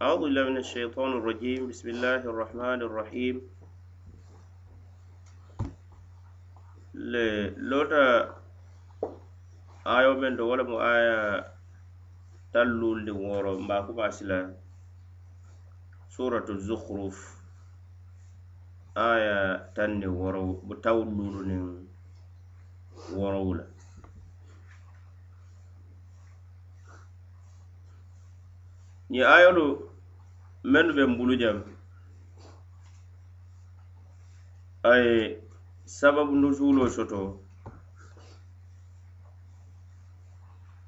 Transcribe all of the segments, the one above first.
أعوذ بالله من الشيطان الرجيم بسم الله الرحمن الرحيم لوتا ayo men do wala mo aya tallulde woro mbakuba sila suratu zukhruf aya tanni woro bo tawlulu nin worowla ñi ayolu mennu be mbulu jam ay sababu nusulo soto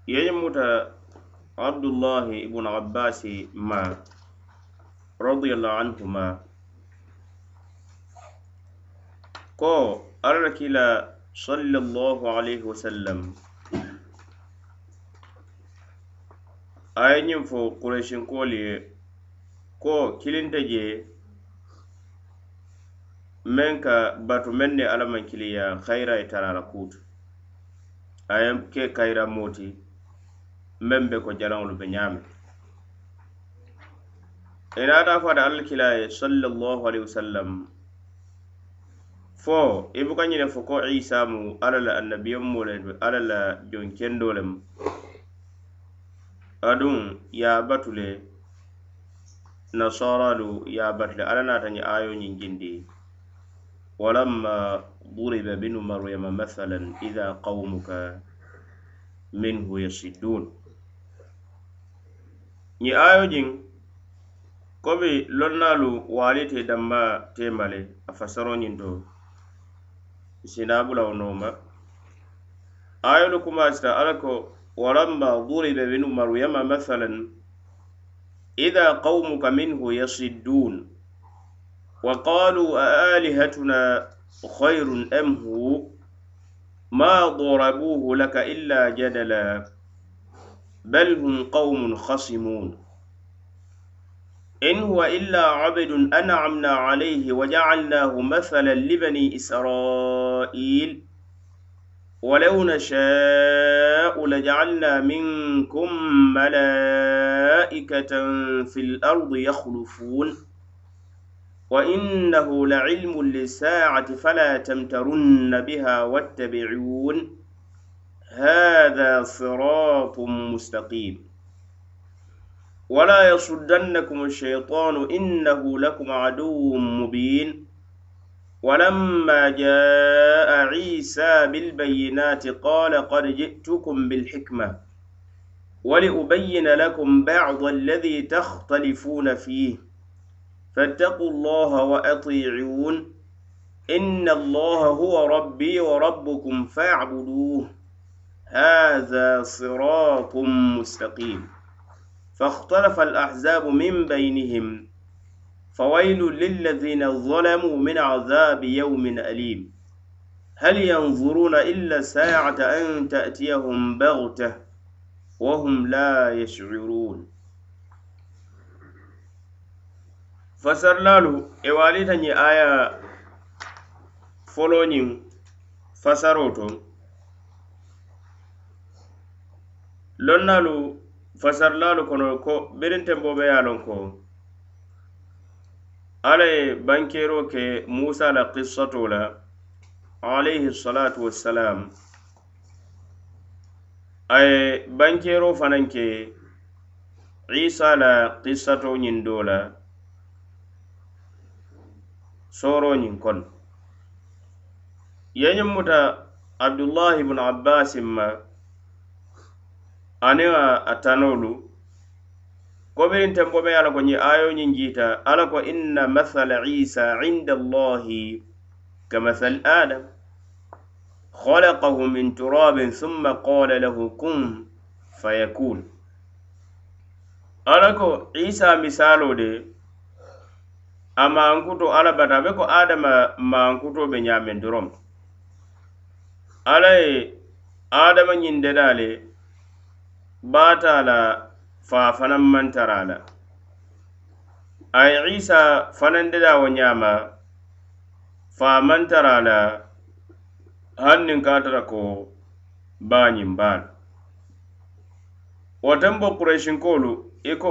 yeñi muta abdullahi ibnu abbasi ma radiallahu anhuma ko alla kila sallallahu alayhi wasallam a ye ñiŋ fo kureysinkoolu ye ko kilinta je meŋ ka batu meŋ ne alla maŋ kiliya khayira ye tara la kuutu. A ye ke kayira mooti meŋ be ko jalaŋolu be ñaame inaata fo ata alla kila sallallahu alayhi wasallam fo i buka ñine fo ko isa mu alla la annabiyanmo le alla la jon kendo lemu aduŋ ye a batu le nasaralu ye batile alla naata ñiŋ ayo ñiŋ jindi walamma duriba binu maryama mathalan idha qawmuka minhu yasiddun. Ñiŋ ayo jiŋ komi lonnaalu waali te damma temale a fasaro ñiŋ to sinabulawo nooma ayolu kumasita alla ko walamma duriba binu maryama mathalan إذا قومك منه يصدون وقالوا أآلهتنا خير أم هو؟ ما ضربوه لك إلا جدلا بل هم قوم خصمون. إن هو إلا عبد أنعمنا عليه وجعلناه مثلا لبني إسرائيل ولو نشاء لجعلنا منكم ملائكة. في الأرض يخلفون. وإنه لعلم للساعة فلا تمترن بها واتبعون. هذا صراط مستقيم. ولا يصدنكم الشيطان إنه لكم عدو مبين. ولما جاء عيسى بالبينات قال قد جئتكم بالحكمة. ولأبين لكم بعض الذي تختلفون فيه. فاتقوا الله وأطيعون. إن الله هو ربي وربكم فاعبدوه. هذا صراط مستقيم. فاختلف الأحزاب من بينهم. فويل للذين ظلموا من عذاب يوم أليم. هل ينظرون إلا ساعة أن تأتيهم بغتة؟ وهم لا يشعرون. fasarlaalu e waalita ñiŋ aya foloo ñiŋ fasaroo to. Lonnaalu fasarlaalu kono ko birintenboo be ye a loŋ ko. Alla ye bankeeroo ke musa la kissato la alayhi salatu wassalam. a ye bankero fanaŋ ke isa la kissato ñiŋ do la soro ñiŋ kono yeñiŋ muta abdullahi ibnu abbasin ma aniŋ a tanolu kobirin tembo be ala ko ñiŋ ayo ñiŋ jiita ala ko inna mathala isa inda allahi ka mathal adam. خلقه من تراب ثم قال له كن فيكون. ala ko isa misalo de a mankuto ala bata be ko adama mankuto be ñamen dorom ala ye adama ñindeda le baata la faa fanaŋ mantara la a ye isa fanaŋ deda wo ñaama faa mantara la hanniŋ ka tara ko baañiŋ baalu woten bo kuraysinkoolu i e ko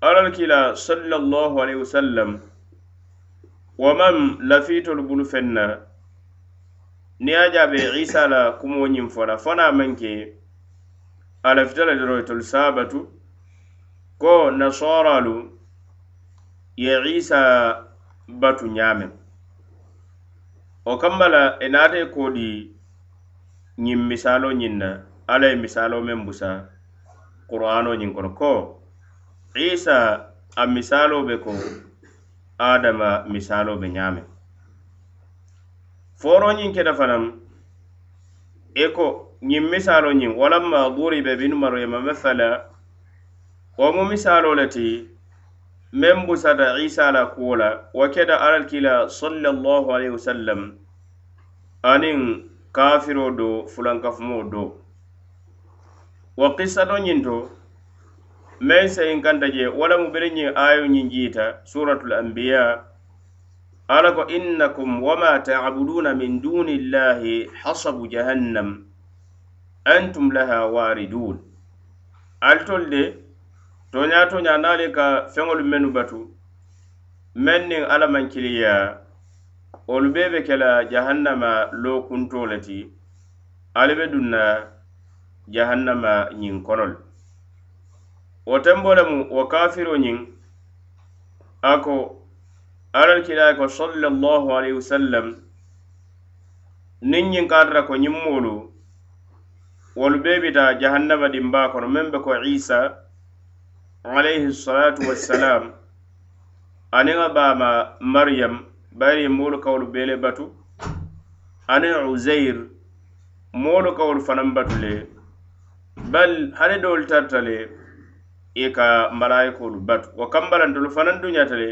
alal kila sallallahu alaihi wasallam wa man lafitolu bulu fenna ni a jaabe isa la kumoo ñiŋ fo la maŋ ke a lafita la e doro itolu saabatu ko nasoralu ye isa batu ñaameŋ wo kamma la i e naata i koodi ñiŋ misaaloo ñiŋ na alla ye misaaloo meŋ busa qur'ano ñiŋ kono. Ko isa a misaaloo be ko adama misaaloo be ñaame. Foro ñiŋ keta fanaŋ i e ko ñiŋ misaaloo ñiŋ walamma duribe binu maryama mathala wo mu misaaloo le ti meŋ busata isa la kuwo la wo keta alal kila sallallahu alaihi wasallam aniŋ kafiro do fulankafumo do. Wa kissato ñiŋ to meŋ seyin kanta je wala mu bere ñiŋ ayo ñiŋ jiita suratul anbiya ala ko innakum wama ta'buduna min dunillahi hasabu jahannam antum laha waridun. Ali tolu de toña toña naali ka feŋolu mennu batu. Meŋ niŋ alla maŋ kiliya wolu bee be ke la jahannama loo kunto le ti. Ali be dunna jahannama ñiŋ kono wo tembo lemu wo kafiro ñiŋ a ko alal kilaya ko sallallahu alayhi wasallam niŋ ñiŋ kaatara ko ñiŋ moolu wolu bee bita jahannama dimbaa kono meŋ be ko isa alayhi salatu wassalam aniŋ a baama mariyam bari moolu kawolu bee le batu aniŋ uzair moolu kawolu fanaŋ batu le bal hani doolu tarta le i ka malayikoolu batu wo kambalantolu fanaŋ duñata le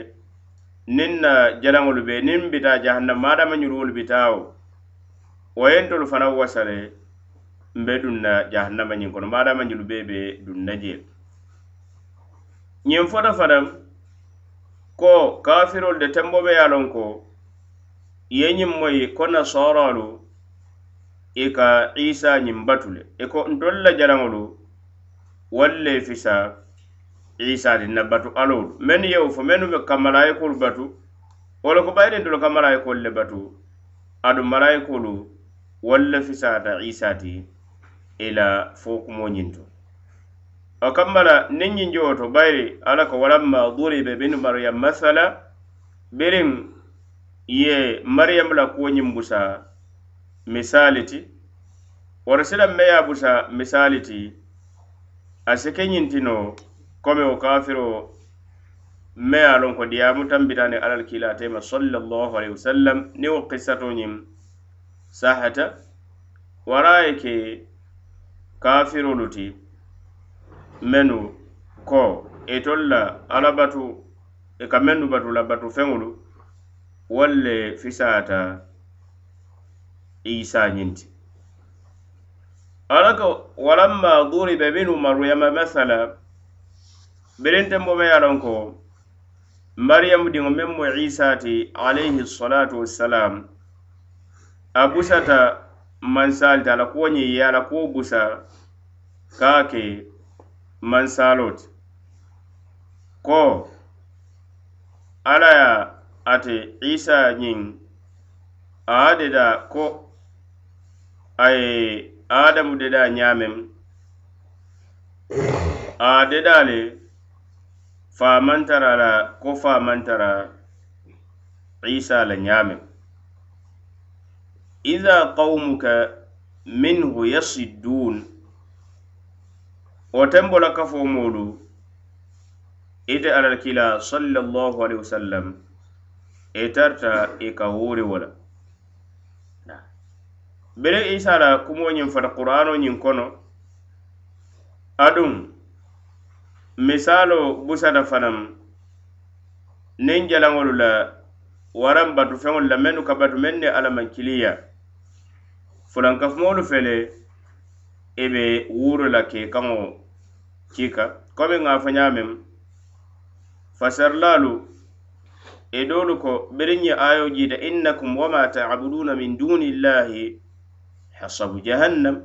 niŋ na jalaŋolu be niŋ bita jahannama adama ñuruwolu bitawo wo yentolu fanaŋ wasa le mbe duŋ na jahannama ñiŋ kono maadama ñulu bee be duŋ na jee ñiŋ fota fanaŋ ko kafirolu de tembo be ye loŋ ko ye ñiŋ moyi ko nasaralu i ka isa ñiŋ batu le. I ko ntolu la jalaŋolu wolu le fisa isa din na batu alolu mennu yewo fo mennu be ka malayikolu batu wala ko bayiri ntolu ka malayikolu le batu adu malayikolu wolu le fisata isa ti ila fo kumo ñiŋ to. o kammala niŋ ñinjoo to bayiri alla ko walamma duribe binu mariyam masala biriŋ ye mariyamu la kuwo ñiŋ busa misali ti wara silan me ye busa misali ti a si ke ñiŋ komi wo kafiro me ye a loŋ ko diyamu tambitani alal la kiilaatema sallallahu alaihi wasallam ni wo kissato ñin sahata. Wara ye ke kafirolu ti. menu ko e itol la e ala batu i ka mennu batu la batu feŋolu walle fisata isa ñinti. Alako walamma duribe binu maryama masala birinten bo me ye ko maryamu diŋo meŋ mu isa ti alayhi salatu wassalam a busata mansaali ala kuwo ñiŋ ye ala kuwo busa ka ke mansaaloo ti ko ala ya ate isa ñiŋ a deda ko a ye adamu deda ñaameŋ a deda le faamantara la ko famantara isa la ñaameŋ ida qaumuka minhu yasiddun wotenbo la kafo moolu ite alal kila sallallahu alaihi wasallam i tarta i ka wuri wala bere isa la kumo ñiŋ fata qur'ano ñiŋ kono aduŋ misalo busata fanaŋ niŋ jalaŋolu la waraŋ batu feŋolu la mennu ka batu meŋ ne alla maŋ kiliya fulankafumolu fele i be wuro la ke kaŋo kika komi ŋa fo ñaameŋ fasarlalu e doolu ko biriŋ ye ayo jiita innakum wama ta'buduna min duni llahi hasabu jahannam.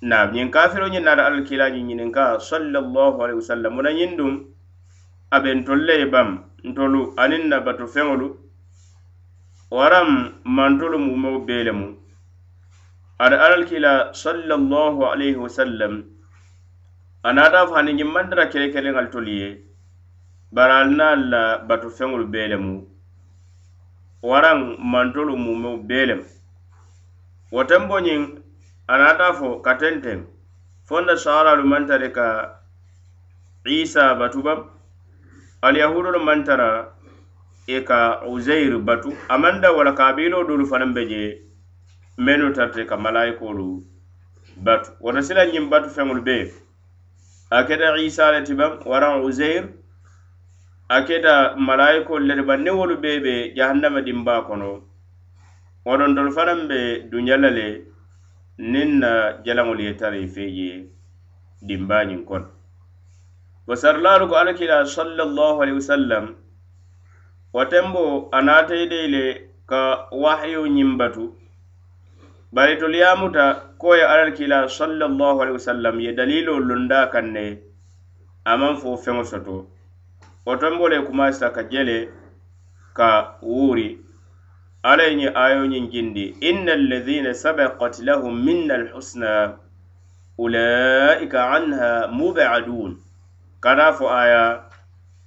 Na ñiŋ kafiro ñiŋ naata alkilañiŋ ñininka sallallahu alaihi wasallam wona ñiŋ duŋ a be ntolu bam ntolu aniŋ na batu feŋolu waraŋ mantolu mumeo bee lemu ada alalkila sallallahu alaihi wasallam a naata fo hani jimmandira kele keleŋal tolu ye bari ali naal la batu feŋolu bee lemu waraŋ mantolu mumeu bee lemu wo tembo ñiŋ a naata fo ka tenteŋ fonda saharalu mantari ka isa batubam alyahudolu mantara i ka uzair batu. Amanda wala kabilo dolu fanaŋ be je mennu tarte ka malayikolu batu. Wota sila ñiŋ batu feŋolu bee. a keta isa le ti baŋ waraŋ uzeir a keta malayikolu le ti baŋ niŋ wolu bee be jahannama dimbaa kono. Wodoŋ fanaŋ be duña le niŋ na jalaŋolu ye tara i fee je dimbaañiŋ kono wo sarilaalu ko alakila sallallahu alaihi wasallam wo tembo a naata le ka wahayo ñiŋ batu bari tolu toliyamuta ko ye alal kila sallallahu alaihi wasallam ye dalilo lunda kan ne a aman fo feŋo soto. Wo tombo le kumasita ka jele ka wuri. Alla ye ñiŋ ayo ñiŋ jindi inna alladhina sabaqat lahum minna alhusna ulaika anha mubadun. Kana fo aya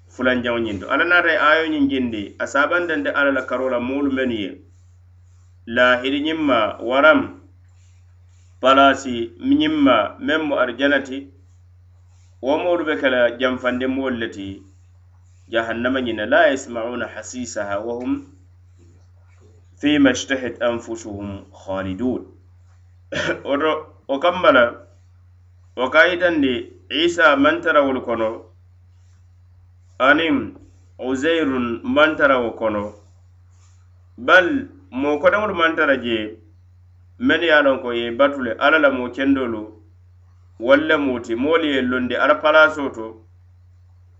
fulanjaŋo ñinto alla naata ye ayo ñiŋ jindi a sabandante alla la karo la moolu menu ye lahiri ñimma waram palasi ñimma meŋ mu arijanati wo moolu be kela janfandi moolu le ti jahannama ñina la yasmauna hasisaha wa hum fima ijtahid anfusuhum khalidun. Woto wo kamma la wo ka yitandi isa mantarawolu kono aniŋ uzairun mantarawo kono bal moo kodaŋolu maŋ tara jee mennu ye a loŋ ko ye batu le alla la moo kendolu walla le moo ti moolu ye londi alla palasoo to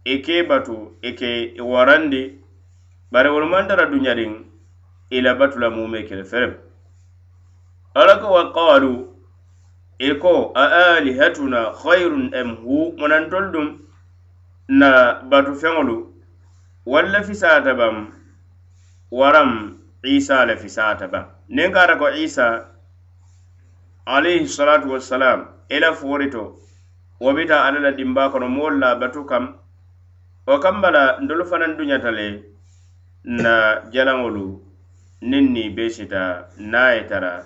i ke batu i ke i warandi bari wolu maŋ tara duñariŋ i e la batu la mume kele ferem. Alla ko wa qaalu i ko a alihatuna hayrun am hu munantol dum na batu feŋolu walla fisaata bam waram isa le fisata baŋ niŋ kata ko isa alayhi salatu wassalam i la forito wo bita alla la dimba kono moolu la batu kam wo kamba la ndolu fanaŋ duñata le na jalaŋolu niŋ ni be sita naŋ ye tara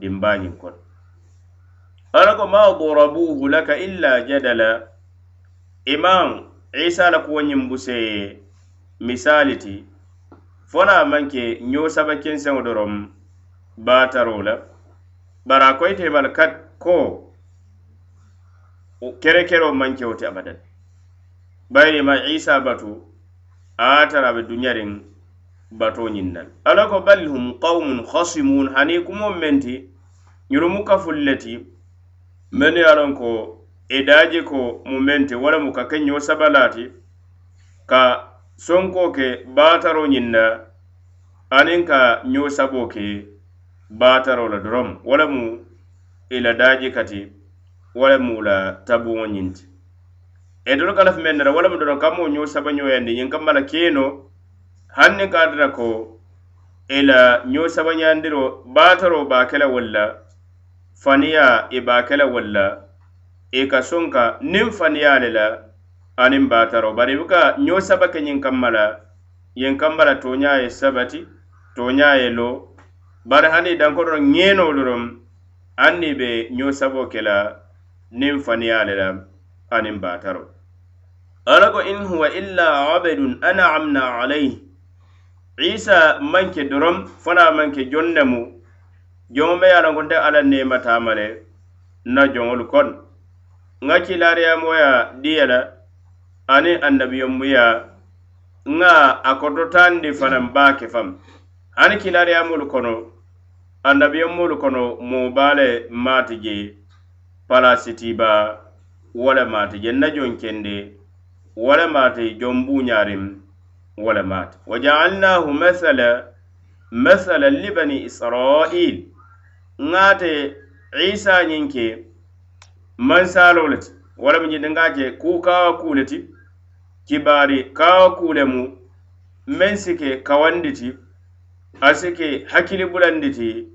dimbaañiŋ kono. Ala ko ma dorabuhu laka illa jadala imam isa la kuwo ñiŋ buse misali ti fona manke maŋ saba kenseŋo dorom baataro la bara a kat bala ka ko kerekero maŋ ti abadan. Bayiri ma isa batu a tara be duñariŋ bato ñiŋ na ala ko bal hum qawmun hasimun hani kumo menti ñurumu kaful le ti mennu ye a loŋ ko i daaji ko mu meŋ wala mu ka ke ɲoo sabalaati ka sonko ke baataro ñiŋ na aniŋ ka ňoo sabo ke baataro la dorom wo lemu i la daaji kati wo lemu la tabuŋo ñiŋ ti e dolu ka lafi meŋ nara wo lemu doroŋ kamoo ňoo saba ňooyandi ñiŋ kamma la keeno haŋ niŋ ka a tara ko i la ňoo saba ňaandiro baataro baa ke la wolu la faniya i baa ke la wolu la i ka soŋ ka niŋ faniya le la aniŋ baataro bari i buka ňoo saba ke ñiŋ kamma la yeŋ kamma la tooñaa ye sabati tooñaa ye loo bari hani dankotoro ŋeenolu rom aŋ ni be ňoo saboo ke la niŋ faniyaa le la aniŋ baataro ala ko in huwa illa abadun an'amna alayhi. Isa maŋ ke dorom fanaŋ maŋ ke joŋ nemu joŋo me ye a lonko nte alla neemataama le na joŋolu kono nŋa kilaariyamoya diya la aniŋ annabiyonmuya nŋa a kototandi fanaŋ baa ke fam. Hani kilariyamolu kono annabiyonmolu kono moobaale maati je palasitiba wala maati je na jon kende wala maati jon buñarim wala maati wa jaalnahu masala masalan li bani israil ŋate isa ñiŋ ke mansalo le ti wala mu ñiŋ ŋa je kukawa kuu le ti kibari kawo kuule mu meŋ si ke a si hakkili bulanditi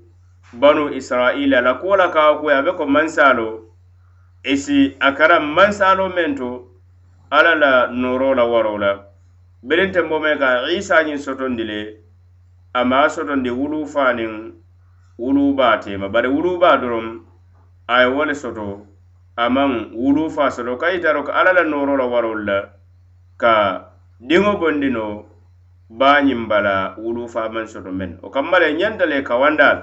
banu israila la kuwola la kawo a be ko mansaalo isi si a kara mansaalo meŋ to alla la noro la waro la biriŋ tenbo meŋ ka isa ñiŋ sotondi le a maŋ sotondi wuluu faaniŋ wuluubaa tema bari wuluubaa doroŋ a ye wo le soto a wulu wuluu faa soto. Ka itaro ko alla la noro la warolu la ka diŋo bondi no baañiŋ bala wuluu faamaŋ soto meŋ o wo kamma le ñanta le kawanda la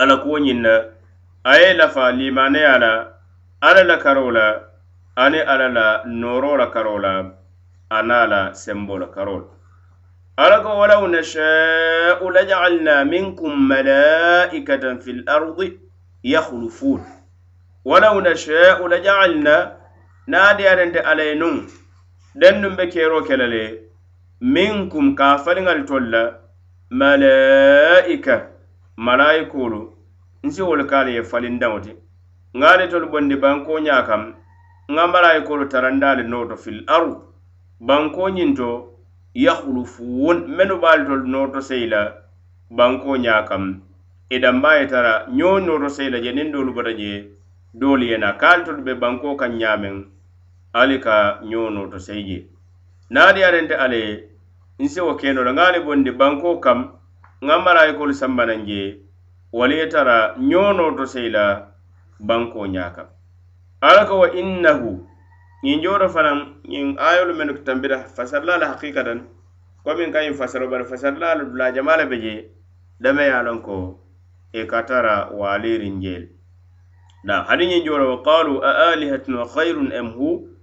ala kuwo ñiŋ na a ye lafa limaneya la ala la karo la ani ala la nooroo la karo la ana la sembo la karo la ala ko walaw nasha'u laja'alna minkum mala'ikatan fi lardi yakhlufun. Walaw nasha'u laja'alna naadiyarente ala ye nuŋ denduŋ be kero kelale minkum ka a faliŋali la malaika malayikolu nsi wolu kaala ye falindaŋo ti ŋa ali tolu bondi banko ña kam ŋa malayikolu taranda ali nooto fil aru banko ñinto yahulufuun mennu baali tolu nooto seyi la banko ña kam. E Idamba ye tara ñoo nooto seyi la je niŋ doolu bota je doolu ye na ka ali tolu be banko kaŋ ñaameŋ ali ka ñoo noto seyje naadi arente ale nse wo keno la ŋa bondi banko kam ŋa marayikolu sambanan je wali ye tara ñono to sey la banko ñaa ala ko wa innahu ñiŋ jooto fanaŋ ñiŋ ayolu menu tambira fasarla la hakikatan komin ka fasaro bari fasarla la dula jama la be je dame ye a ko e ka tara waalirin jeeli na hani ñiŋ jooro wa qalu a alihatuna khairun am hu?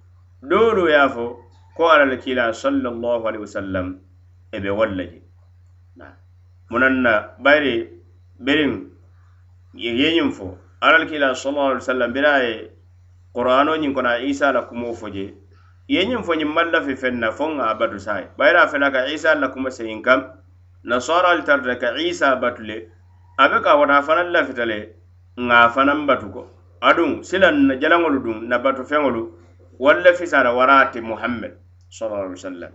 doolu ye fo ko ala le kiila sallallahu alaihi wasallam e be walla je munan na bayri berin yeñiŋ fo. Alal kila sallallahu alaihi wasallam bira ye qur'ano ñiŋ kono a isa la kumo fo je. Yeñiŋ fo ñiŋ malla fi feŋ na fo ŋa a batu saye bayri a fela ka isa la kuma seyin kam. Nasara al tarda ka isa batu le a be ka wata fanaŋ lafita le ŋa fanaŋ batu ko aduŋ silaŋ na jalaŋolu duŋ na batu feŋolu walla fisara warati muhammad sallallahu alaihi wasallam.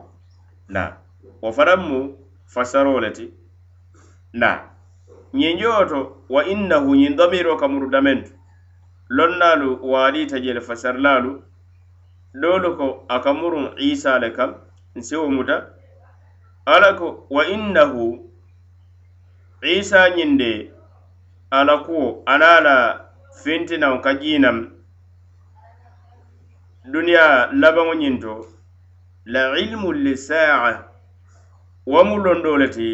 Na wo faranmu fasaro le ti. Na ñinjoo to wa innahu ñin domiro kamuru damentu lonnaalu waaliita jele fasarlaalu doolu ko a kamurun isa le kam nsiwo muta. Ala ko wa innahu isa ñinde ala kuwo ana la fintinaŋ ka jiinam duniya labaŋo ñiŋ to la ilmu lisaa wo mu londo le ti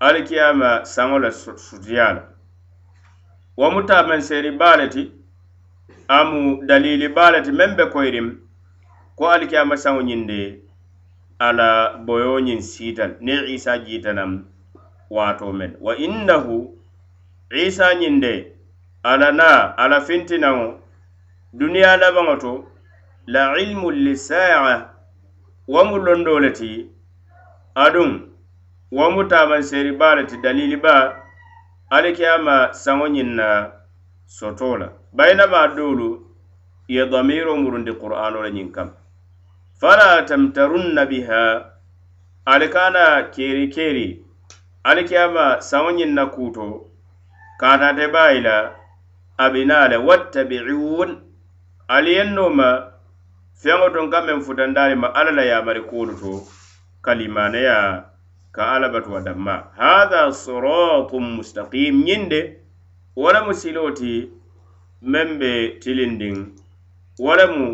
alikiyama saŋo la sutiya la. Wo mu taamanseeri baa le ti amu dalili baa le ti meŋ be koyirim ko alikiyama saŋo ñiŋ de la boyo ñiŋ siita ni isa jiitanaŋ waato meŋ. Wa innahu isa ñiŋ de ala na la fintinaŋo duniya labaŋo to la ilmu lisaa wo mu londoo le ti aduŋ wo mu tamanseri baa le ti dalili baa alikiyama saŋo ñiŋ na soto la. Bayinama doolu ye damiro murundi qur'ano la ñiŋ kam. Fala tamtarunna biha ali kana keri keri alikiyama saŋo ñiŋ na kuuto katate baayi la abina le ali ma feŋo toŋ ka meŋ futandaari ma alla la yaamari kuolu to ka limaneya ka alla batuwa damma. Hatha siratun mustaqim. Ñiŋ de wo lemu siloo ti meŋ be tilindiŋ wo lemu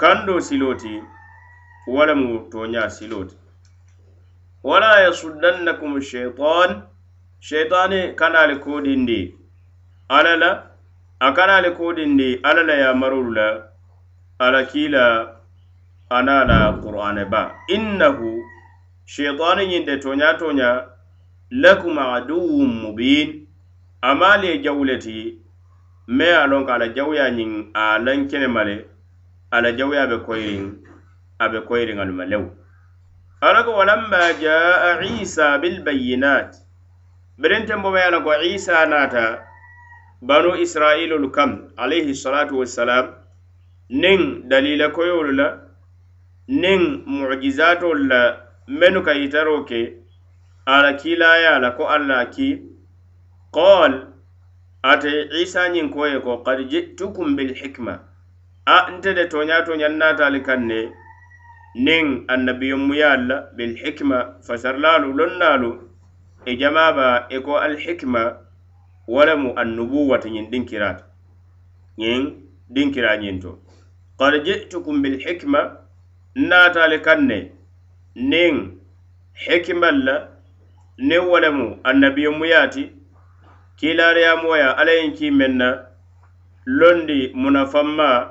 kando siloo ti wo lemu tooñaa siloo ti wala yasuddannakum sheitan sheitani kanaali koodindi alla la a kanaali koodindi alla la yaamarolu la ala kila ana la qur'ane ba. Innahu sheitani ñiŋ de toña toña lakum aduwun mubin. Amaali ye jawu le ti me ye a loŋ ko a la jawuya ñiŋ a laŋ kenema le a la jawuya be koyiriŋ a be koyiriŋ alu ma lewu ala ko walamma jaa isa bilbayinat birinten bo me ye ko isa naata banu israilolu kam alayhi salatu wassalam niŋ dalila koyolu la niŋ mu'jizatolu la mennu ka yitaro ke ala kilaya la ko alla ki. Qol ate isa ñiŋ ko ye ko kad jitukum bilhikma a nte de toña toñaŋ natali kaŋ ne niŋ annabiyomuyaalu la bilhikma fasarlalu lonnalu e jamaba e ko alhikma wo lemu annubuwata ñiŋ dinkirata ñiŋ dinkira ñiŋ to. qad ji'tukum bil hikma naataale kaŋ ne niŋ hikimalla la niŋ wo lemu annabiyomuyaa ti alla ye ki meŋ na. Londi munafanma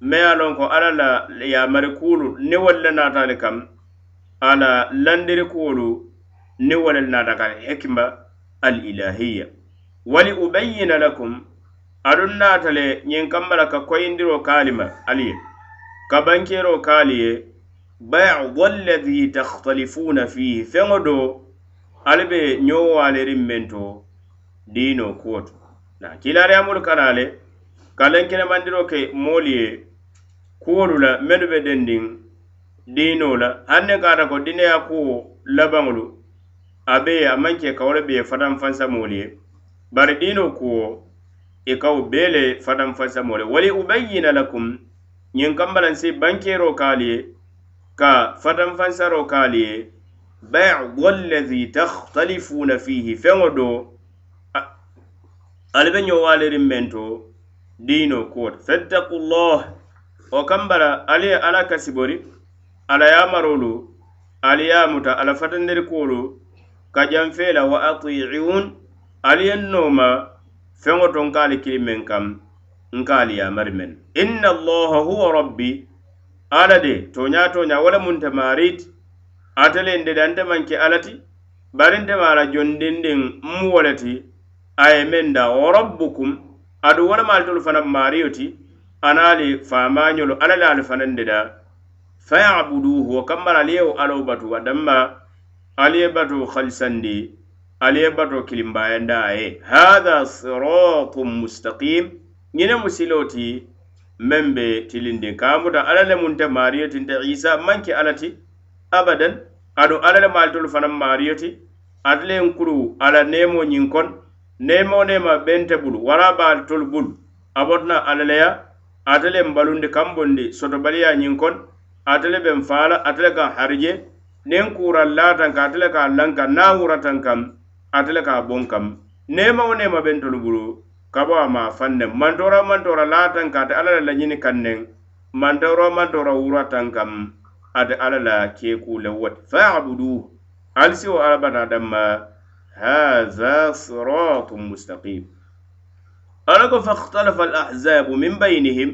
me ye a loŋ ko alla la yamari kuulu ni wolu le naataale kam. A la landiri kuolu ni wolu le naata ka hikima al ilahiya wali ubayyina lakum aduŋ naata le ñiŋ kamma la ka koyindiro kaali ma ali. Ye ka bankero kaali ye bayadu allazi takhtalifuna fihi feŋo do ali be ñowaaleriŋ meŋ to diino kuwo to. Na kiilaariyamolu kana le ka lenkenemandiro ke moolu ye kuwolu la mennu be dendiŋ diino la. Haŋ ne kaata ko dineya kuwo labaŋolu a be ye a maŋ ke ka wo le be ye fatanfansamoolu ye. Bari diino kuwo i kaw bee le fatan fasamo le wali ubayyina lakum ñiŋ kambalansi bankero kaalu ye ka fatan fansaro kaalu ye baidu allazi takhtalifuna fihi feŋo do ali be ñowaaliriŋ meŋ to diino kuwota fattakullah wo kambala ali ye ala kasibori ala yamarolu ali ye muta ala fatandiri kuwolu ka janfee la wa atiun ali ye nooma feŋo to nkaali kili meŋ kam nkaali yamari men. Inna allaha huwa rabbi ala de toña toña wala munte marit ate len de dante manke alati bari ntema ala jondindiŋ mu wo le ti a ye da wo rabbukum adu wo le tolu fana maariyo ti anaali famañolu ala le ali fanan de da fayabuduhu wo kambara aliyewo ye batu a danma ali batu halisandi ali ye bato kilimbayanda a ye hatha siratun mustaqim ñine musiloo ti meŋ be tilindin kamuta ala le munte maariyo tinta isa maŋ ke ti abadan. Aduŋ ala le maalitolu fanaŋ maariyo ti ate le kuru alla neemo ñiŋ kon neemo neema bente bulu wara baali tolu bulu abotna alaleya alla le mbalundi kambondi sotobaliya ñiŋ kon ate ben fala atele kan kaŋ harije niŋ kura latan ka atele ka lankaŋ naŋ wuratan kaŋ ate le ka bon kam. Nema o nema ben bentolu bulu kabo a ma faŋ ne mantora mantora laatan ka ate alla la ñini kaŋ neŋ mantora mantora wuratan kam ate alla la keeku le woti faabudu ali siwo alla bata danma haza siratun mustaqim. Ala ko fahtalafa alahzabu min bainihim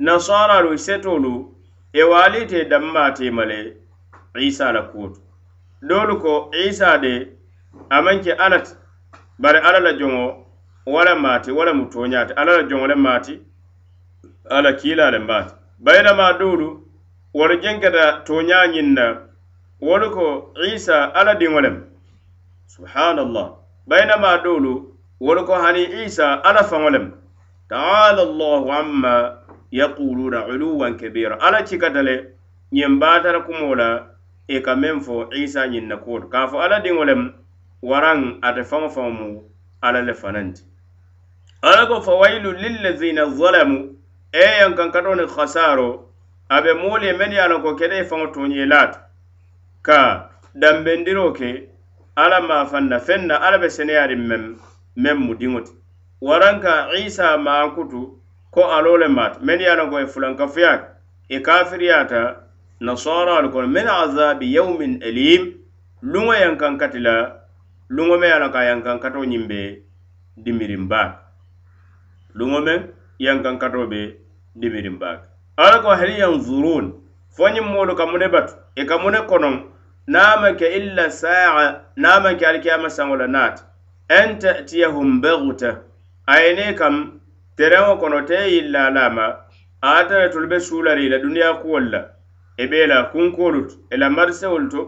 nasaralu setolu e waalite damma isa la kuwoto doolu ko isa de amaŋ ke alla ti bari alla la joŋo wala maati wala mu tooñaati ala la joŋo le maati ala kiila le maati bayinama doolu wolu jenketa tooñaa ñiŋ na wolu ko isa ala diŋo lem subhanallah. Bayilama doolu wolu ko hani isa ala faŋo lem taala allahu amma yaquluna uluwan kabira ala cikata le ñiŋ baatara kumo la i ka meŋ fo isa ñiŋ na kuwoto ka fo ala diŋo lem waraŋ ate faŋo faŋo mu alla le fananti alla ko fa waylu lillazina zalamu e yan kankato ni hasaro abe moolu ye meŋ ye a loŋ ko kede ye faŋo toñelaata ka dambendiro ke alla maa fanna feŋ na alla be seneyariŋ meŋ meŋ mu diŋo ti waraŋ ka isa maankutu ko aloo le maata mennu ye a loŋ ko ye fulankafuyaa e kafiriyaata nasaraalu kono min azabi yawmin alim luŋo yaŋ kaŋ kati la luŋo meŋ ye a loŋ ko a ñiŋ be dimirin baake luŋo meŋ yankankatoo be dimirin baake ala ko hal yanzurun. Fo ñiŋ moolu ka mu ne batu i e ka mu ne konoŋ naŋ a ke illa saa naŋ a maŋ ke alikiyama saŋo la naati en tatiyahum baguta a ye ne kam tereŋo kono te yilla a la ma a ate le tolu be suulari la duniya kuwolu la. I be i la kunkoolu e to i la marisewolu to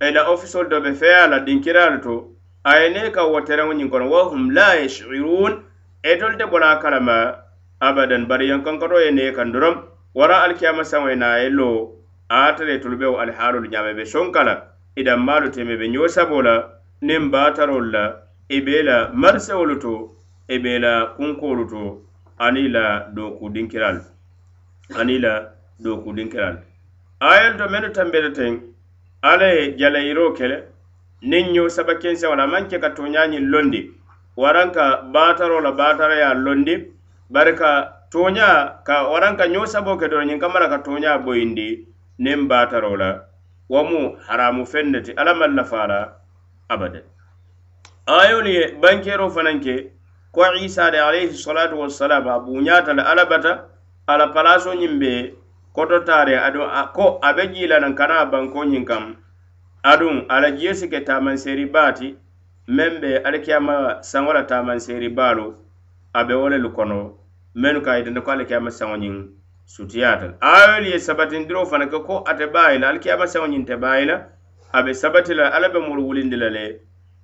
i la ofisolu to be feya la dinkiraalu to a ne ka wo tereŋo ñiŋ kono wahum la yashirun. Etolu te bona kalama abadan bari yankankato ye ne kan dorom wara alkiyama saŋo ye na ye lo ate le tolu be wo alihaalolu ñaama be sonkala idanmaalu teme be ñoo sabo la niŋ baatarolu la i be la marisewolu to i be la kunkoolu to ani la dookudinkiralu ani la dookudinkiralu ayelu to mennu tambeta teŋ alla ye jalayiro kele. niŋ ñoo saba kenseŋo la a maŋ ke ka tooñaañiŋ londi waraŋ ka baataro la baatara ye londi bari ka tooña ka waraŋ ka ñoo saboo ke doro ñiŋ kama la ka tooña boyindi niŋ baataro la. Wo mu haramu feŋ ne ti alla maŋ lafa la abada ayolu ye bankeeroo fanaŋ ke ko isa de alayhi salatu wassalam a buuñaata le alla bata alla palaasoo ñiŋ be kototaare aduŋ ko a be jii naŋ kana a bankoo ñiŋ kaŋ aduŋ ala jiyo si ke taamanseeri baati meŋ be alikiyama saŋo la taamanseeri baalu a be wo le kono mennu ka a yitandi ko alikiyama saŋo ñiŋ sutiyaata le aayolu ye sabatindiro fana ke ko ate baayi la alikiyama saŋo ñiŋ te baayi la a be sabati la alla be mulu wulindi la le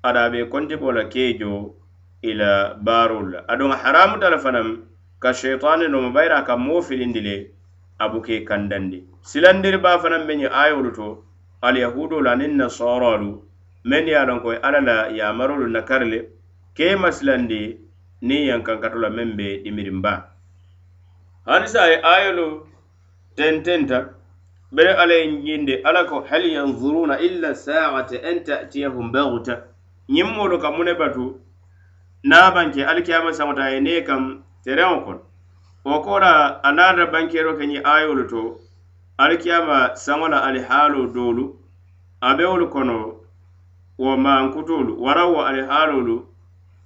ada a be kontibo la keejo i la baarolu la aduŋ haramuta la fanaŋ ka sheitani nomo bayira a ka moo filindi le a buke kandandi. Silandiri baa fanaŋ be ñiŋ ayolu to alyahudolu aniŋ nasooroolu meŋ ye a loŋ ko alla la yamarolu nakari le ke ye masilandi niŋ yankankato la meŋ be dimirinbaa hanisa a ye ayolu tententa bere alla ye ñindi alla ko hal yanzuruna illa saata an ta'tiyahum bagta ñiŋ moolu ka mu ne batu niŋ banke alikiyama saŋota a ye nee kam tereŋo kono wo ko la a naata bankero ke ñiŋ ayolu to alikiyama saŋo la alihaaloo doolu a be wolu kono wo maankutoolu waraŋ wo alihaaloolu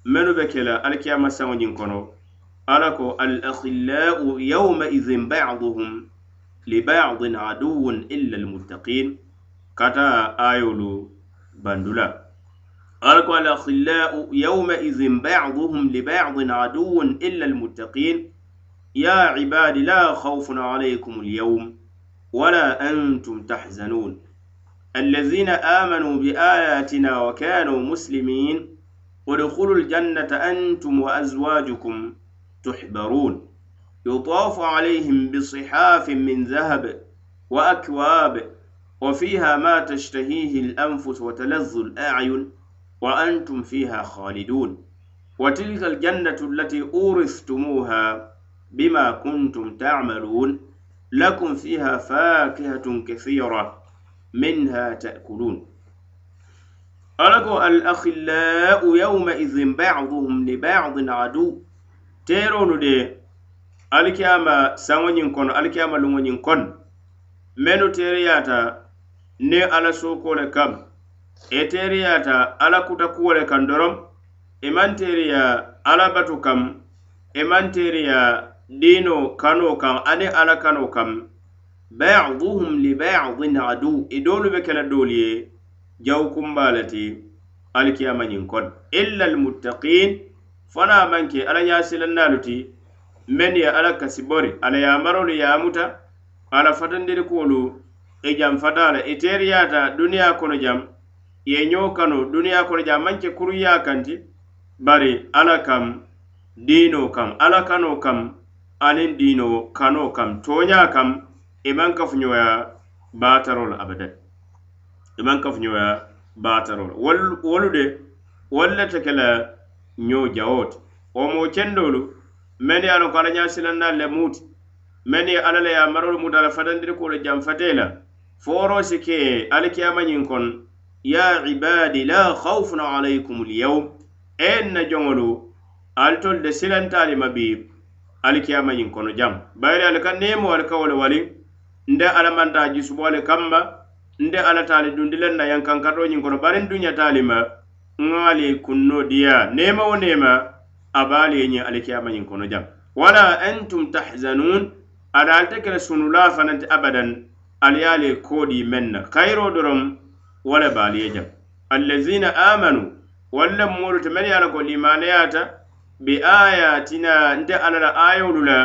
mennu be ke la alikiyama saŋo ñiŋ kono. Ala ko alakhillau yawmaidin baduhum libadin aduwun illa almuttaqin kata ayolu bandula. Ala ko alakhillau yawmaidin baduhum libadin aduwun illa almuttaqin ya ibadi la khawfun alaykum alyawm wala antum tahzanun الذين آمنوا بآياتنا وكانوا مسلمين ادخلوا الجنة أنتم وأزواجكم تحبرون. يطاف عليهم بصحاف من ذهب وأكواب وفيها ما تشتهيه الأنفس وتلذ الأعين وأنتم فيها خالدون. وتلك الجنة التي أورثتموها بما كنتم تعملون. lakum fiha fakihatun kathira minha ta'kulun. Ala ko al akhillau yawma idhin ba'duhum li ba'din adu. Teronu de alikiyama saŋoñiŋ kono alikiyama luŋoñiŋ kono mennu teeriyata ne ala sooko kam. E teriyata ala kuta kuwole kan dorom e i maŋ ala batu kam. E I maŋ dino kano kaŋ ani ala kano kaŋ bayaduhum li bayadin adu. E Idolu be kela doolu ye jawu kumbaa le kon. Illa almuttaqin fana manke ala alla ñaasilannaalu ti mennu ye alla kasi bori alla yamarolu yaamuta ala fatandiri kuolu i e jam fatala. E I duniya kono jam ye ñoo kano duniya kono jam manke kuruya kanti bari ala kam dino kam ala kano kam aniŋ diinoo kanoo kam tooñaa kam e i maŋ kafuñoya baataro la abadan. E I maŋ kafuñoya baataro la wolu de wolu le te ke la ñoo jawoo ti wo moo kendoolu mennu ye a loŋ ko ala ñaa silannaal le muuti mennu ye alla le ye a marolu muta la fatandiri ko le janfatee la fooroo si ke alikiyamañiŋ kono ya ibadi la khawfun alaykum lyawm e na joŋolu ali tolu de silantaalima bii alikiyama ñiŋ kono jam. Bayiri ali ka neemo ali ka wo le waliŋ nde alamanta manta ali kamma nde alla taali dundilen na yankankato ñiŋ kono. Bariŋ duñataali ma ŋa ali kunno diya. Neema wo neema a be ali ye ñiŋ alikiyama ñiŋ kono jam. Wala antum tahzanun ada ali te kele sunulaa fananti abadan ali ye ali ye koodii meŋ na kayiro doroŋ wo le be ali ye jam. Allazina amanu walla moolu te mene ye a la ko limaneyaata bi ayatina nte alala ayolu la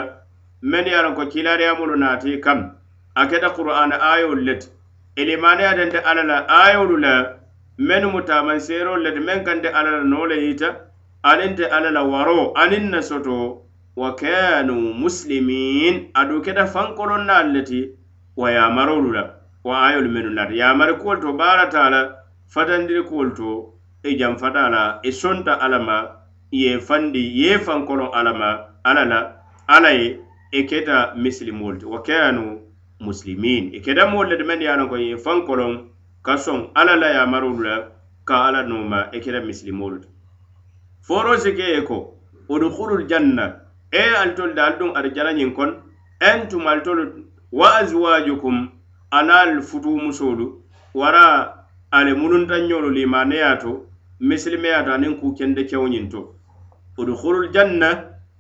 men ye a ko kilariyamolu naati kam. A keta qur'ana ayolu leti. Ilimaneyata nte alla la ayolu la mennu mu tamanseerolu le ti meŋ kante alla la noo le yita aniŋ te alla la waroo aniŋ na soto wa kanu muslimin adu keta fankolonnaalu le ti wa yamarolu la wa ayolu menu naata yamari kuwolu to baarata la fatandiri kuwolu to i janfata la i sonta alla ma ye fandi ye fankolo alama ala la ala ye i e keta misilimoolu ti wa kanu muslimin. E I keta moolu le demendi ye a ko ye fankolon ka soŋ ala la yamarolu la ka ala noma e i keta misilimoolu ti foro si ke ye ko udkhulul janna. E alitolu da ali duŋ arijana ñiŋ kono entum alitolu wa azwajukum anal futu musolu wara ale mununtanñolu limaneya to misilimeya to aniŋ ku kende kewñin to. udkhulul janna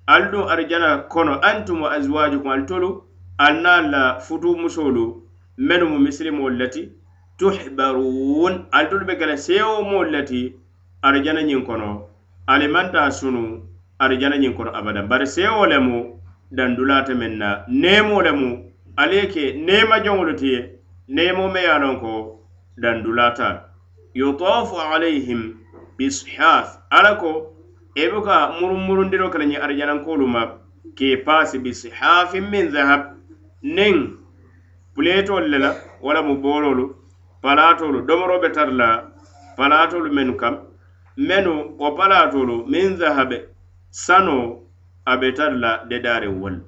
al ɗum arjana kono antum wa azwajukum al tolu al na la futu musolu menu mu misilimol lati tuhbarun al tolu be kela sewo mol lati arjana ñiŋ kono. Alimanta sunu arjana ñiŋ kono abada bari sewo lemu dandulata meŋ na nemo lemu ali ye ke nema joŋolu ti ye neemo me ye a loŋ ko dandulata. Yutafu alayhim bishaf ala ko e be ka murumurundiro ke ñiŋ arijanankolu ma ke paasi bi sihafin min zahab niŋ puleetolu le la wala mu boololu palatolu domoro be tara la palatolu menu kam menu wo palatolu min zahabe sano a be tara la dedaareŋ wolu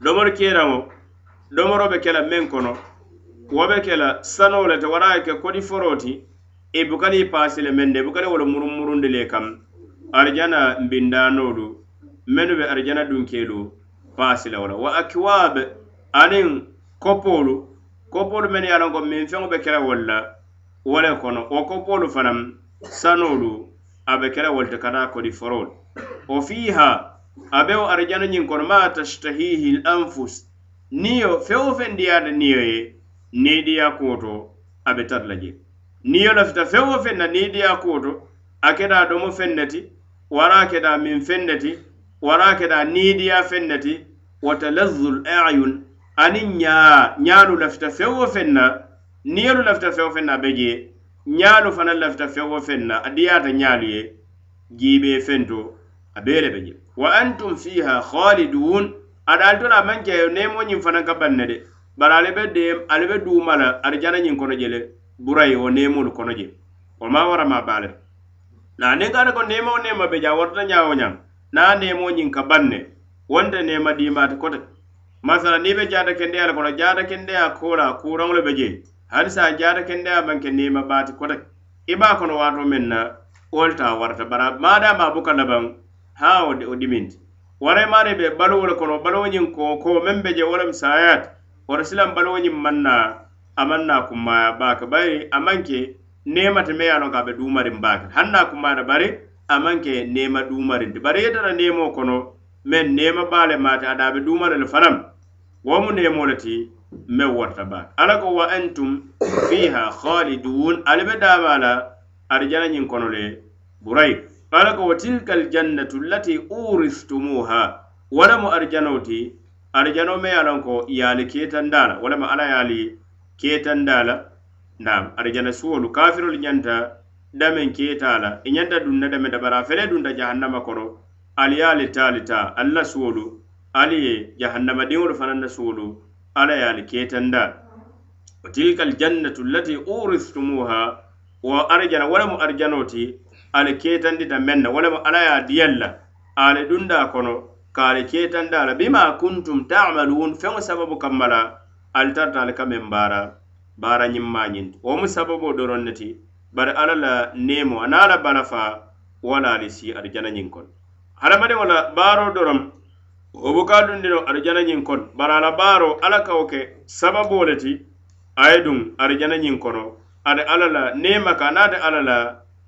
domoro keeraŋo domoro be ke la meŋ kono wo be ke la sanoo le te wara ye ke kodi foro ti i e bukali paasi le meŋ de i bukali wo le murumurundi le kam arjana mbindanoolu mennu be arjana dunkelu faasila wo la wa akiwaab aniŋ kopolu kopolu mennu ye a loŋ ko miŋ feŋo be kera wolu la wo le kono. Wo kopolu fanaŋ sanolu a be kera wolu te ka taa kodi foroolu wo fiiha a be arjana ñiŋ kono ma tashtahihi l anfus niyo feŋ wo feŋ diyaata niyo ye niŋ diya kuwo to a be tara la je. Niyo lafita feŋ wo feŋ na niŋ kuwo to a keta domo feŋ ne ti wara keta min fende ti wara keta niidiya fende ti wa talazzul ayun aniŋ ñaa ñaalu lafita fewo feŋ na niŋ lafita feŋ wo feŋ na a be jee ñaalu fanaŋ lafita feŋ feŋ na a diyaata ñaalu ye jiibee feŋ to a bee be je. Wa antum fiha khalidun adaali to la a maŋ ke neemoo ñiŋ fanaŋ ka baŋ de bari ali be deem ali be duuma la arijana ñiŋ kono jele le o nemo neemoolu kono je. O ma wara ma le na ne ka ko nemo wo neema be je a warata ñaa wo ñaŋ niŋ a neemo ka baŋ ne wonte di diimaati kote. Masala ni be jada kende ala kono jada kende a kola kuuraŋo le be jee halisa jada kende a banke ke neema baati kote. I be a kono waatoo meŋ na wolu ta warata ma maadaama a buka labaŋ ha wo o diminti waray maari be baluwo le kono baluwo ñiŋ koo koo meŋ be je wo lem saayaati silam silaŋ baluwo ñiŋ maŋ naa a maŋ naa kummaya baake bayiri a nemata me yano a loŋ ko a be duumariŋ baake haŋ na kumaata bari a maŋ ke bari ye tara kono men nema bale mate maate ada a be duumariŋ le fanaŋ wo ti meŋ warta baake ala ko wa antum fiha khalidun. Ali be daamaa la kono le burayi ala ko wa tilka aljannatu allati uristumuha. Wo arjano ti arjano me ye ko yali ketandala keetandaa ala yali ketandala naam arijana suwolu kafirolu ñanta damen keetaala i e ñanta dunna dame dabara fele dunta jahannama kono ali ye ali taali taa ali suwolu ali ye jahannamadiŋolu fanaŋ na suwolu ala ye ali keetanda. Wa tilka aljannatu allati uristumuha wo arijana wo lemu arijanoo ti ali keetandita men na wo lemu ala ye a diyaŋ la ali dunda kono ka ali keetanda la bima kuntum tamaluun feŋo sababu kamma la ali tarta ali ka meŋ baara baara ñimmañinti wo mu sababo doron ne ti bari ala la neemo ana la balafa wala ali si arijana ñiŋ kono hadamadiŋo la baaroo doroŋ wo buka dundino arijana ñiŋ kono bari ala baaro ala kawo ke sababo le ti a ye duŋ arijana ñiŋ kono ate ala la neema ka naŋ ala alla la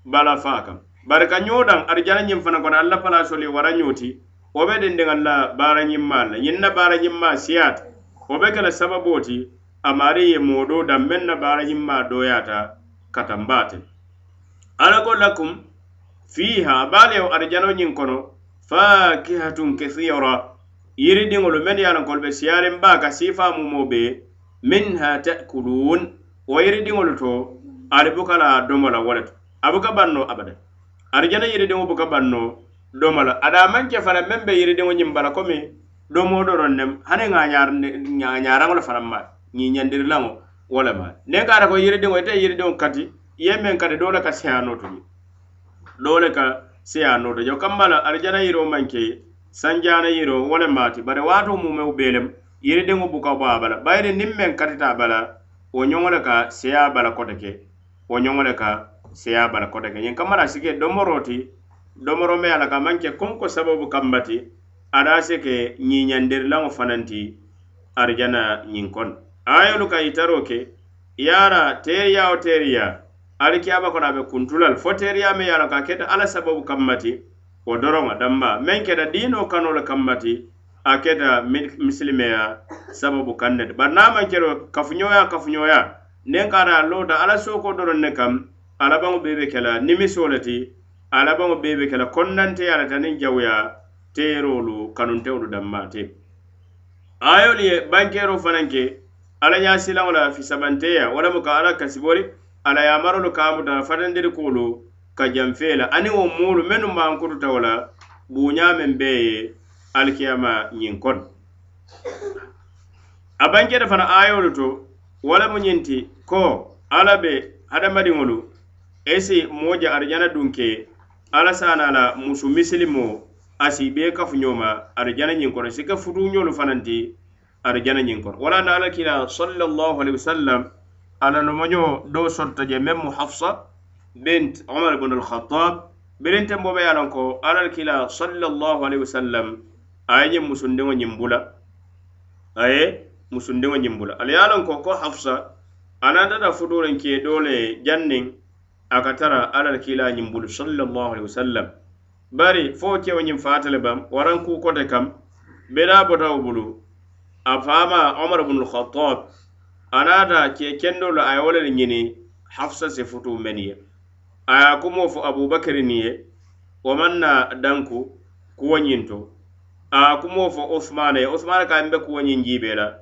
balafaa kam bari ka ñoo daŋ arijana fana kono alla palasolu ye wara ñooti wo be dindiŋ alla baara ñimmaa la ñiŋ na baara ñimma siyaata wo be kela sababo ti amari ye moodo dan danmeŋ na baara himma doyata katambaate ala ko lakum fiha baale yo arjano ñiŋ kono fakihatun kesira yiri diŋolu mennu ye alankolu be siyaariŋ baa ka siifa mumo be minha takulun. Wo yiri diŋolu to ali buka la domo la wo le to a buka banno abada arjana yiri yiridiŋo buka banno domo la ada manke fana meŋ be yiridiŋo ñiŋ bala komi domo doroŋ nem hani ŋa ɲaaraŋo le fanaŋ maa ñiñandirilaŋo wo le ma. Niŋ ka ata ko yiridiŋo ite yiridiŋo kati ye meŋ kati doo le ka seya noto je. Doo le ka seya noto je kamma la arijana yiro maŋ ke sanjana yiro wo le maati bari waato mumew bee lem yiridiŋo buka bo a bala. Bayiri niŋ meŋ katita a bala wo ñoŋo le ka seya bala kote ke. Wo ñoŋo le ka seya bala kote ke. Ñiŋ kamma la sike domoro ti domoro me a la ka maŋ ke konko sababu kambati ada se ke ñiñandirilaŋo fanaŋ ti arijana ñiŋ kono. Ayolu ka yitaro ke yara teriya wo teriya alikiyama kono abe kuntulal fo teriya me yala ka keta ala sababu kambati wo doroŋa damba meŋ keta diino kano le kambati a keta misilimeya sababu kannete bari na maŋ kero kafuñoya kafuñoya niŋ kata lota ala soko doroŋ ne kam alabaŋo bebe kela nimiso le ti alabaŋo bee be ke la konnante ala taniŋ jawuya teerolu kanunteŋolu danmaate ayolu ye bankeero fanaŋ ke alla ña silaŋo la fisabanteya walamu ka alla kasibori alla yamarolu ka muta fatandiri kuolu ka janfee la aniŋ wo muulu mennu maŋ wo la buuñaa meŋ bee ye alikiyama ñiŋ kono a banketa fana ayolu to walamu ñiŋ ti ko alla be hadamadiŋolu esi moo je arijana dunke alla sana la musu misilimo asi bee kafuñoma arijana ñiŋ kono si ka futuuñolu fanaŋ arijana ñiŋ kono wala na alla kila sallallahu alaihi wasallam ala nomoño do sorta je meŋ mu hafsa bint umar ibn al-khattab birinten bobe ye lon ko alla kila sallallahu alaihi wasallam aye ñiŋ musundiŋo ñiŋ bula aye musundiŋo ñiŋ bula ala ye lon ko hafsa anatata futurin ke dole janniŋ a ka tara alla la kiila ñiŋ bulu sallallahu alaihi wasallam bari fo kewo ñiŋ faata le bam waraŋ ku kote kam beda botawo bulu a faama omar ibnul khattab anata ke kendolu a ye wo le ñini hafsa si futu men ye. A ye kumo fo abubakari ni ye wo maŋ na danku kuwo ñiŋ to a ye kumo fo usmana ye usmana ka be kuwo ñiŋ jiibe la.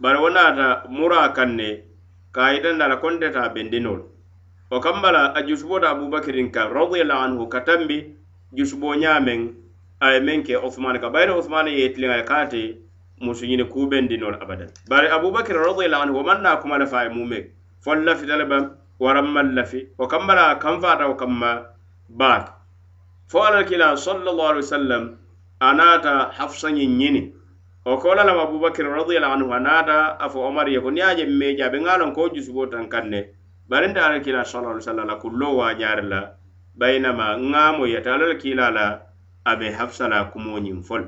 Bari wo naata mura kaŋ ne ka a yitanda la konteta bendinolu o kamba la a jusubota abubakirin kaŋ radiallahu anhu ka tambi jusubo ñaameŋ a ye meŋ ke usmana ka. Bayira usmana ye tiliŋa ye kaate musu ñini kubendinol abadan. Bari abubakir radiallahu anhu woman na kuma lafa ye mume fol lafi talaba waramman lafi o kambala kan fata wo kamma baake fo alal kila sallallahu alaihi wasallam anata hafsa ñin ñini. O kola lam abubakir radiallahu anhu anata afo omar ye ko ni aje meja be ngalon ko jusubo tan kanne. Barinta alal kila sallallahu alaihi wasallam la kullo wa ñaari la baynama ŋamo yeta alal kila la abe hafsa la kumo ñin fol.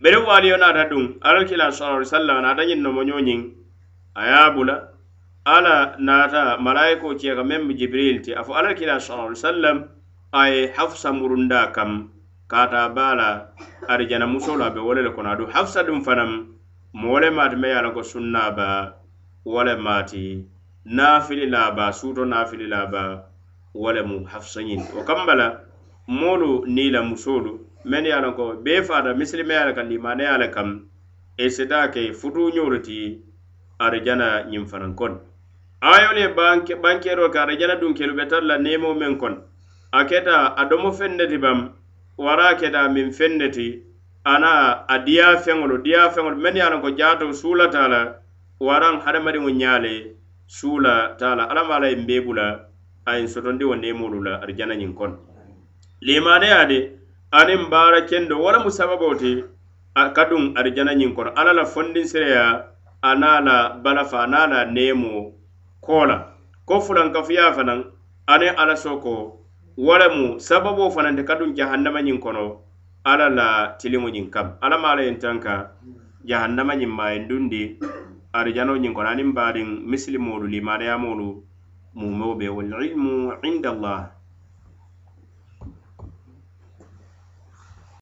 beri waliyo naata duŋ ala kila sallallahu alaihi wasallam naata ñiŋ nomoñoo ñiŋ a ye bula ala naata malayikoo ceeka meŋ be jibril ti a fo ala kila sallallahu alaihi wasallam a ye hafsa murunda kam. Kaata baa arijana musoo la be wole le kono adu hafsa duŋ fanaŋ moo le maati me ye a loŋ ko sunnaa ba wole maati naafili laaba suuto naafili laaba wo le mu hafsa ñiŋ ti wo kamba moolu niŋ i musoolu men ye a loŋ ko bee faata misilimeya le kaŋ limaneya le kam e sita ke futuuñolu ti arijana ñiŋ fanaŋ kono ayol ye banke bankero ka arijana dunkelu be tara la nemo meŋ kono a keta a domo feŋ ne ti bam wara a keta miŋ feŋ ne ti ana a diya feŋolu diya feŋolu men ye a loŋ ko jaato suulata la waraŋ hadamadiŋo ñaa le suula taa la alla maa la ye mbeebu la a ye sotondi wo neemolu la arijana ñiŋ kono limaneya de aniŋ baara kendo wo lemu sababoo ti ka duŋ arijana ñiŋ kono. Alla la fondinsireya a naa la balafa a naa la neemo koo la ko fulankafuya fanaŋ aniŋ alla soko wo lemu sababoo fanaŋ ti ka duŋ jahannama ñiŋ kono alla la tiliŋo ñiŋ kam. Alla maa la yentaŋ ka jahannama ñiŋ maayindundi arijano ñiŋ kono. Aniŋ baadiŋ misilimoo lu mumeo be walilmu inda allah.